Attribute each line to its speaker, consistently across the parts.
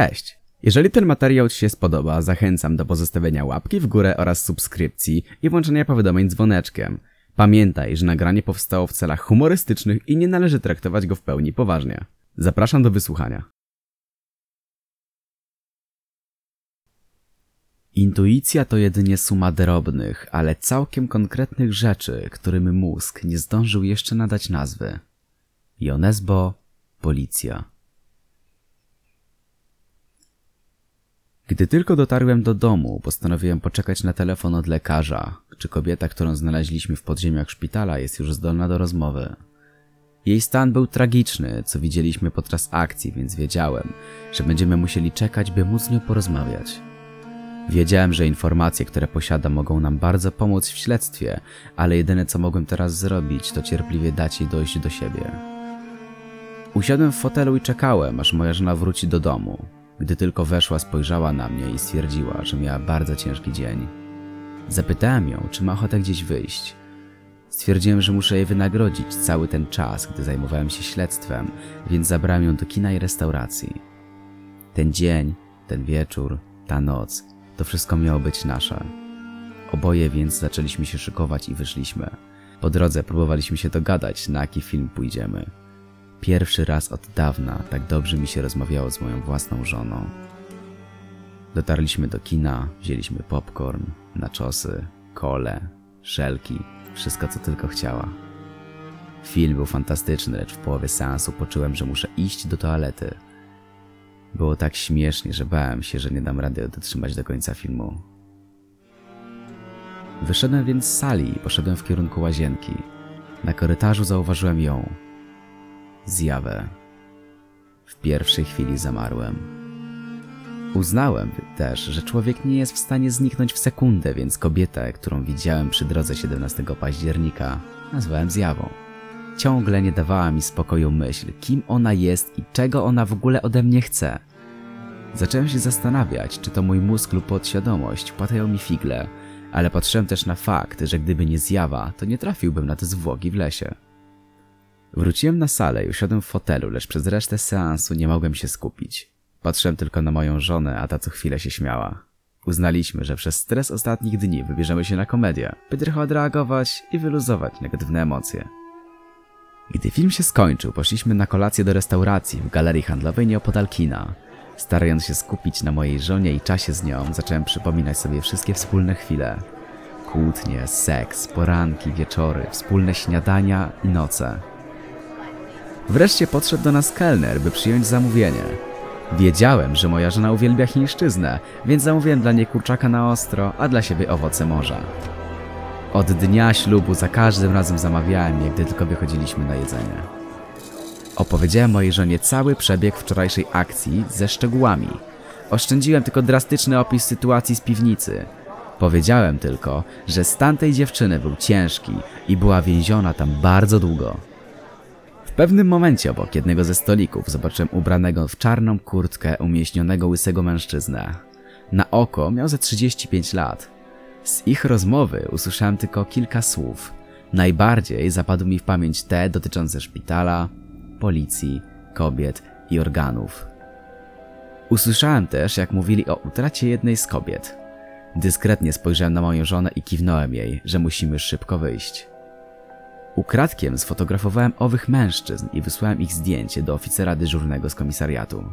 Speaker 1: Cześć! Jeżeli ten materiał Ci się spodoba, zachęcam do pozostawienia łapki w górę oraz subskrypcji i włączenia powiadomień dzwoneczkiem. Pamiętaj, że nagranie powstało w celach humorystycznych i nie należy traktować go w pełni poważnie. Zapraszam do wysłuchania. Intuicja to jedynie suma drobnych, ale całkiem konkretnych rzeczy, którym mózg nie zdążył jeszcze nadać nazwy. Jonesbo, Policja. Gdy tylko dotarłem do domu, postanowiłem poczekać na telefon od lekarza, czy kobieta, którą znaleźliśmy w podziemiach szpitala, jest już zdolna do rozmowy. Jej stan był tragiczny, co widzieliśmy podczas akcji, więc wiedziałem, że będziemy musieli czekać, by móc z nią porozmawiać. Wiedziałem, że informacje, które posiada, mogą nam bardzo pomóc w śledztwie, ale jedyne co mogłem teraz zrobić, to cierpliwie dać jej dojść do siebie. Usiadłem w fotelu i czekałem, aż moja żona wróci do domu. Gdy tylko weszła, spojrzała na mnie i stwierdziła, że miała bardzo ciężki dzień. Zapytałem ją, czy ma ochotę gdzieś wyjść. Stwierdziłem, że muszę jej wynagrodzić cały ten czas, gdy zajmowałem się śledztwem, więc zabrałem ją do kina i restauracji. Ten dzień, ten wieczór, ta noc, to wszystko miało być nasze. Oboje więc zaczęliśmy się szykować i wyszliśmy. Po drodze próbowaliśmy się dogadać, na jaki film pójdziemy. Pierwszy raz od dawna tak dobrze mi się rozmawiało z moją własną żoną. Dotarliśmy do kina, wzięliśmy popcorn, naczosy, kole, szelki, wszystko co tylko chciała. Film był fantastyczny, lecz w połowie seansu poczułem, że muszę iść do toalety. Było tak śmiesznie, że bałem się, że nie dam rady dotrzymać do końca filmu. Wyszedłem więc z sali i poszedłem w kierunku łazienki. Na korytarzu zauważyłem ją, zjawę. W pierwszej chwili zamarłem. Uznałem też, że człowiek nie jest w stanie zniknąć w sekundę, więc kobietę, którą widziałem przy drodze 17 października, nazwałem zjawą. Ciągle nie dawała mi spokoju myśl, kim ona jest i czego ona w ogóle ode mnie chce. Zacząłem się zastanawiać, czy to mój mózg lub podświadomość płatają mi figle, ale patrzyłem też na fakt, że gdyby nie zjawa, to nie trafiłbym na te zwłoki w lesie. Wróciłem na salę i usiadłem w fotelu, lecz przez resztę seansu nie mogłem się skupić. Patrzyłem tylko na moją żonę, a ta co chwilę się śmiała. Uznaliśmy, że przez stres ostatnich dni wybierzemy się na komedię, by trochę odreagować i wyluzować negatywne emocje. Gdy film się skończył, poszliśmy na kolację do restauracji w galerii handlowej nieopodal kina. Starając się skupić na mojej żonie i czasie z nią, zacząłem przypominać sobie wszystkie wspólne chwile. Kłótnie, seks, poranki, wieczory, wspólne śniadania i noce. Wreszcie podszedł do nas kelner, by przyjąć zamówienie. Wiedziałem, że moja żona uwielbia chińszczyznę, więc zamówiłem dla niej kurczaka na ostro, a dla siebie owoce morza. Od dnia ślubu za każdym razem zamawiałem je, gdy tylko wychodziliśmy na jedzenie. Opowiedziałem mojej żonie cały przebieg wczorajszej akcji ze szczegółami. Oszczędziłem tylko drastyczny opis sytuacji z piwnicy. Powiedziałem tylko, że stan tej dziewczyny był ciężki i była więziona tam bardzo długo. W pewnym momencie obok jednego ze stolików zobaczyłem ubranego w czarną kurtkę umieśnionego łysego mężczyznę. Na oko miał ze 35 lat. Z ich rozmowy usłyszałem tylko kilka słów. Najbardziej zapadły mi w pamięć te dotyczące szpitala, policji, kobiet i organów. Usłyszałem też, jak mówili o utracie jednej z kobiet. Dyskretnie spojrzałem na moją żonę i kiwnąłem jej, że musimy szybko wyjść. Ukradkiem sfotografowałem owych mężczyzn i wysłałem ich zdjęcie do oficera dyżurnego z komisariatu.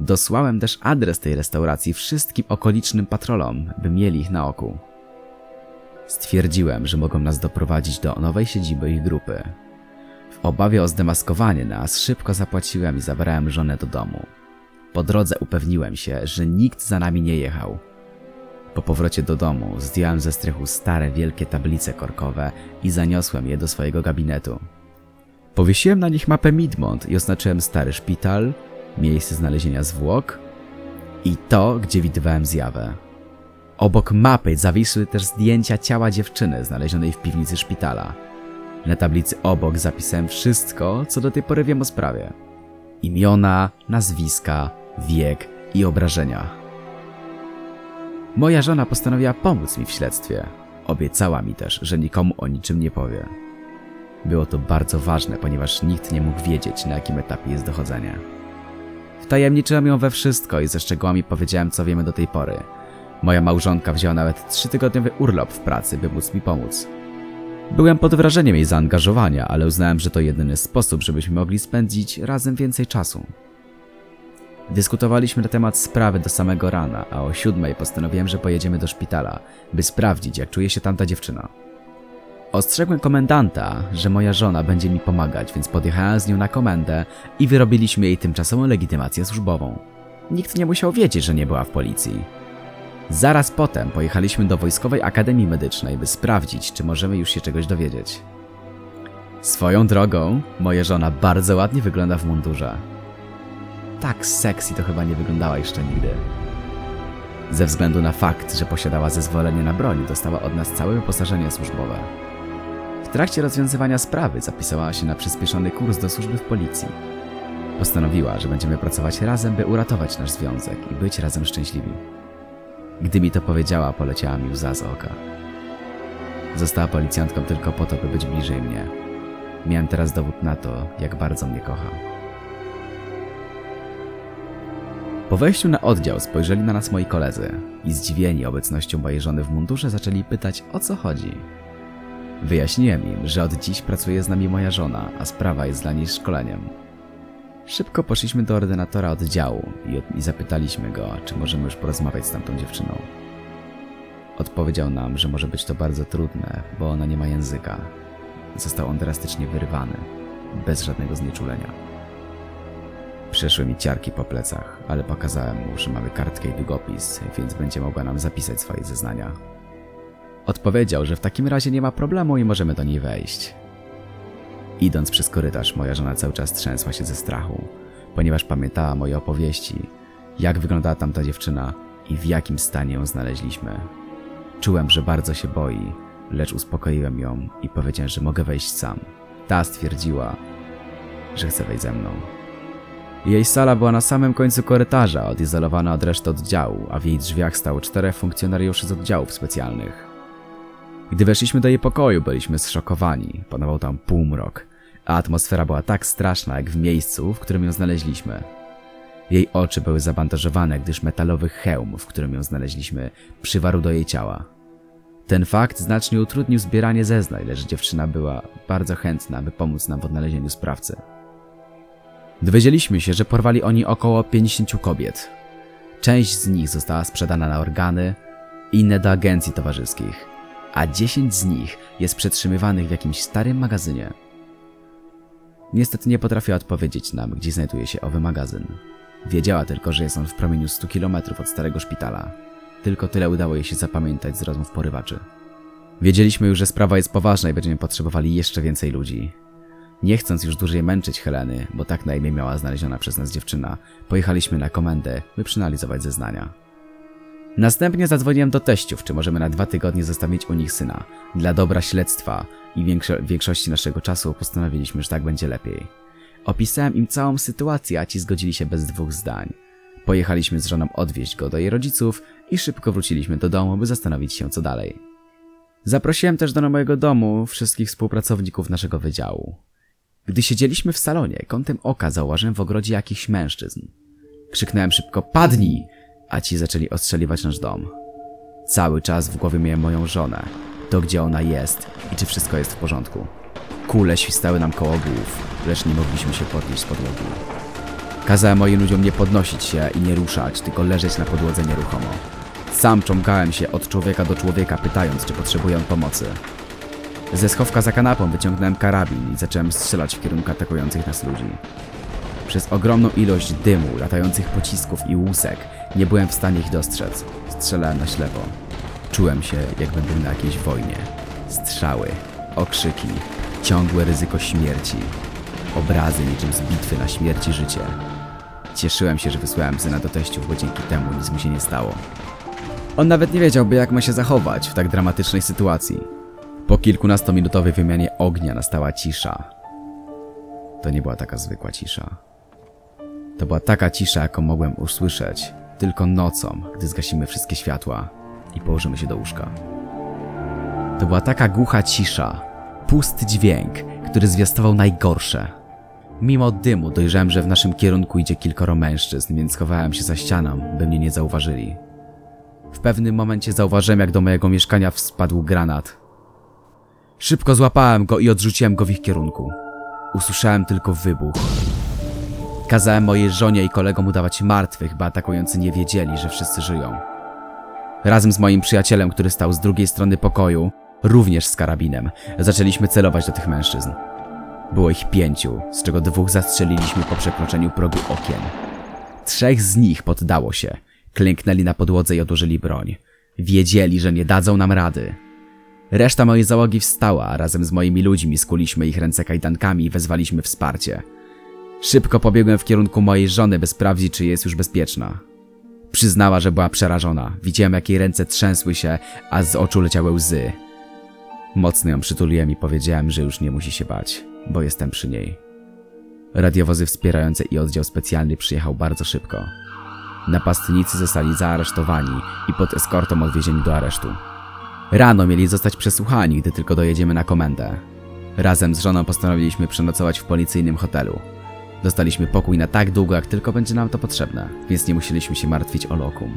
Speaker 1: Dosłałem też adres tej restauracji wszystkim okolicznym patrolom, by mieli ich na oku. Stwierdziłem, że mogą nas doprowadzić do nowej siedziby ich grupy. W obawie o zdemaskowanie nas szybko zapłaciłem i zabrałem żonę do domu. Po drodze upewniłem się, że nikt za nami nie jechał. Po powrocie do domu zdjąłem ze strychu stare wielkie tablice korkowe i zaniosłem je do swojego gabinetu. Powiesiłem na nich mapę Midmont i oznaczyłem stary szpital, miejsce znalezienia zwłok i to, gdzie widywałem zjawę. Obok mapy zawisły też zdjęcia ciała dziewczyny znalezionej w piwnicy szpitala. Na tablicy obok zapisałem wszystko, co do tej pory wiem o sprawie. Imiona, nazwiska, wiek i obrażenia. Moja żona postanowiła pomóc mi w śledztwie. Obiecała mi też, że nikomu o niczym nie powie. Było to bardzo ważne, ponieważ nikt nie mógł wiedzieć, na jakim etapie jest dochodzenie. Wtajemniczyłem ją we wszystko i ze szczegółami powiedziałem, co wiemy do tej pory. Moja małżonka wzięła nawet trzytygodniowy urlop w pracy, by móc mi pomóc. Byłem pod wrażeniem jej zaangażowania, ale uznałem, że to jedyny sposób, żebyśmy mogli spędzić razem więcej czasu. Dyskutowaliśmy na temat sprawy do samego rana, a o siódmej postanowiłem, że pojedziemy do szpitala, by sprawdzić, jak czuje się tamta dziewczyna. Ostrzegłem komendanta, że moja żona będzie mi pomagać, więc podjechałem z nią na komendę i wyrobiliśmy jej tymczasową legitymację służbową. Nikt nie musiał wiedzieć, że nie była w policji. Zaraz potem pojechaliśmy do Wojskowej Akademii Medycznej, by sprawdzić, czy możemy już się czegoś dowiedzieć. Swoją drogą, moja żona bardzo ładnie wygląda w mundurze. Tak sexy to chyba nie wyglądała jeszcze nigdy. Ze względu na fakt, że posiadała zezwolenie na broń, dostała od nas całe wyposażenie służbowe. W trakcie rozwiązywania sprawy zapisała się na przyspieszony kurs do służby w policji. Postanowiła, że będziemy pracować razem, by uratować nasz związek i być razem szczęśliwi. Gdy mi to powiedziała, poleciała mi łza z oka. Została policjantką tylko po to, by być bliżej mnie. Miałem teraz dowód na to, jak bardzo mnie kocha. Po wejściu na oddział spojrzeli na nas moi koledzy i zdziwieni obecnością mojej żony w mundurze zaczęli pytać o co chodzi. Wyjaśniłem im, że od dziś pracuje z nami moja żona, a sprawa jest dla niej szkoleniem. Szybko poszliśmy do ordynatora oddziału i, i zapytaliśmy go, czy możemy już porozmawiać z tamtą dziewczyną. Odpowiedział nam, że może być to bardzo trudne, bo ona nie ma języka. Został on drastycznie wyrwany, bez żadnego znieczulenia. Przeszły mi ciarki po plecach, ale pokazałem mu, że mamy kartkę i długopis, więc będzie mogła nam zapisać swoje zeznania. Odpowiedział, że w takim razie nie ma problemu i możemy do niej wejść. Idąc przez korytarz, moja żona cały czas trzęsła się ze strachu, ponieważ pamiętała moje opowieści, jak wyglądała tamta dziewczyna i w jakim stanie ją znaleźliśmy. Czułem, że bardzo się boi, lecz uspokoiłem ją i powiedziałem, że mogę wejść sam. Ta stwierdziła, że chce wejść ze mną. Jej sala była na samym końcu korytarza, odizolowana od reszty oddziału, a w jej drzwiach stało czterech funkcjonariuszy z oddziałów specjalnych. Gdy weszliśmy do jej pokoju, byliśmy zszokowani. Panował tam półmrok, a atmosfera była tak straszna, jak w miejscu, w którym ją znaleźliśmy. Jej oczy były zabandażowane, gdyż metalowy hełm, w którym ją znaleźliśmy, przywarł do jej ciała. Ten fakt znacznie utrudnił zbieranie zeznań, lecz dziewczyna była bardzo chętna, by pomóc nam w odnalezieniu sprawcy. Dowiedzieliśmy się, że porwali oni około 50 kobiet. Część z nich została sprzedana na organy, inne do agencji towarzyskich, a 10 z nich jest przetrzymywanych w jakimś starym magazynie. Niestety nie potrafiła odpowiedzieć nam, gdzie znajduje się owy magazyn. Wiedziała tylko, że jest on w promieniu 100 km od starego szpitala. Tylko tyle udało jej się zapamiętać z rozmów porywaczy. Wiedzieliśmy już, że sprawa jest poważna i będziemy potrzebowali jeszcze więcej ludzi. Nie chcąc już dłużej męczyć Heleny, bo tak na imię miała znaleziona przez nas dziewczyna, pojechaliśmy na komendę, by przeanalizować zeznania. Następnie zadzwoniłem do teściów, czy możemy na dwa tygodnie zostawić u nich syna. Dla dobra śledztwa i większo większości naszego czasu postanowiliśmy, że tak będzie lepiej. Opisałem im całą sytuację, a ci zgodzili się bez dwóch zdań. Pojechaliśmy z żoną odwieźć go do jej rodziców i szybko wróciliśmy do domu, by zastanowić się co dalej. Zaprosiłem też do mojego domu wszystkich współpracowników naszego wydziału. Gdy siedzieliśmy w salonie, kątem oka zauważyłem w ogrodzie jakichś mężczyzn. Krzyknąłem szybko, padnij! A ci zaczęli ostrzeliwać nasz dom. Cały czas w głowie miałem moją żonę, to gdzie ona jest i czy wszystko jest w porządku. Kule świstały nam koło głów, lecz nie mogliśmy się podnieść z podłogi. Kazałem moim ludziom nie podnosić się i nie ruszać, tylko leżeć na podłodze nieruchomo. Sam cząkałem się od człowieka do człowieka, pytając, czy potrzebują pomocy. Ze schowka za kanapą wyciągnąłem karabin i zacząłem strzelać w kierunku atakujących nas ludzi. Przez ogromną ilość dymu, latających pocisków i łusek nie byłem w stanie ich dostrzec. Strzelałem na ślepo. Czułem się, jakbym był na jakiejś wojnie. Strzały, okrzyki, ciągłe ryzyko śmierci. Obrazy niczym z bitwy na śmierć i życie. Cieszyłem się, że wysłałem syna do teściów, bo dzięki temu nic mu się nie stało. On nawet nie wiedziałby, jak ma się zachować w tak dramatycznej sytuacji. Po kilkunastominutowej wymianie ognia nastała cisza. To nie była taka zwykła cisza. To była taka cisza, jaką mogłem usłyszeć tylko nocą, gdy zgasimy wszystkie światła i położymy się do łóżka. To była taka głucha cisza, pusty dźwięk, który zwiastował najgorsze. Mimo dymu dojrzałem, że w naszym kierunku idzie kilkoro mężczyzn, więc schowałem się za ścianą, by mnie nie zauważyli. W pewnym momencie zauważyłem, jak do mojego mieszkania wspadł granat. Szybko złapałem go i odrzuciłem go w ich kierunku. Usłyszałem tylko wybuch. Kazałem mojej żonie i kolegom udawać martwych, by atakujący nie wiedzieli, że wszyscy żyją. Razem z moim przyjacielem, który stał z drugiej strony pokoju, również z karabinem, zaczęliśmy celować do tych mężczyzn. Było ich pięciu, z czego dwóch zastrzeliliśmy po przekroczeniu progu okien. Trzech z nich poddało się, klęknęli na podłodze i odłożyli broń. Wiedzieli, że nie dadzą nam rady. Reszta mojej załogi wstała, a razem z moimi ludźmi skuliśmy ich ręce kajdankami i wezwaliśmy wsparcie. Szybko pobiegłem w kierunku mojej żony, by sprawdzić, czy jest już bezpieczna. Przyznała, że była przerażona. Widziałem, jak jej ręce trzęsły się, a z oczu leciały łzy. Mocno ją przytuliłem i powiedziałem, że już nie musi się bać, bo jestem przy niej. Radiowozy wspierające i oddział specjalny przyjechał bardzo szybko. Napastnicy zostali zaaresztowani i pod eskortą odwiezieni do aresztu. Rano mieli zostać przesłuchani, gdy tylko dojedziemy na komendę. Razem z żoną postanowiliśmy przenocować w policyjnym hotelu. Dostaliśmy pokój na tak długo, jak tylko będzie nam to potrzebne, więc nie musieliśmy się martwić o lokum.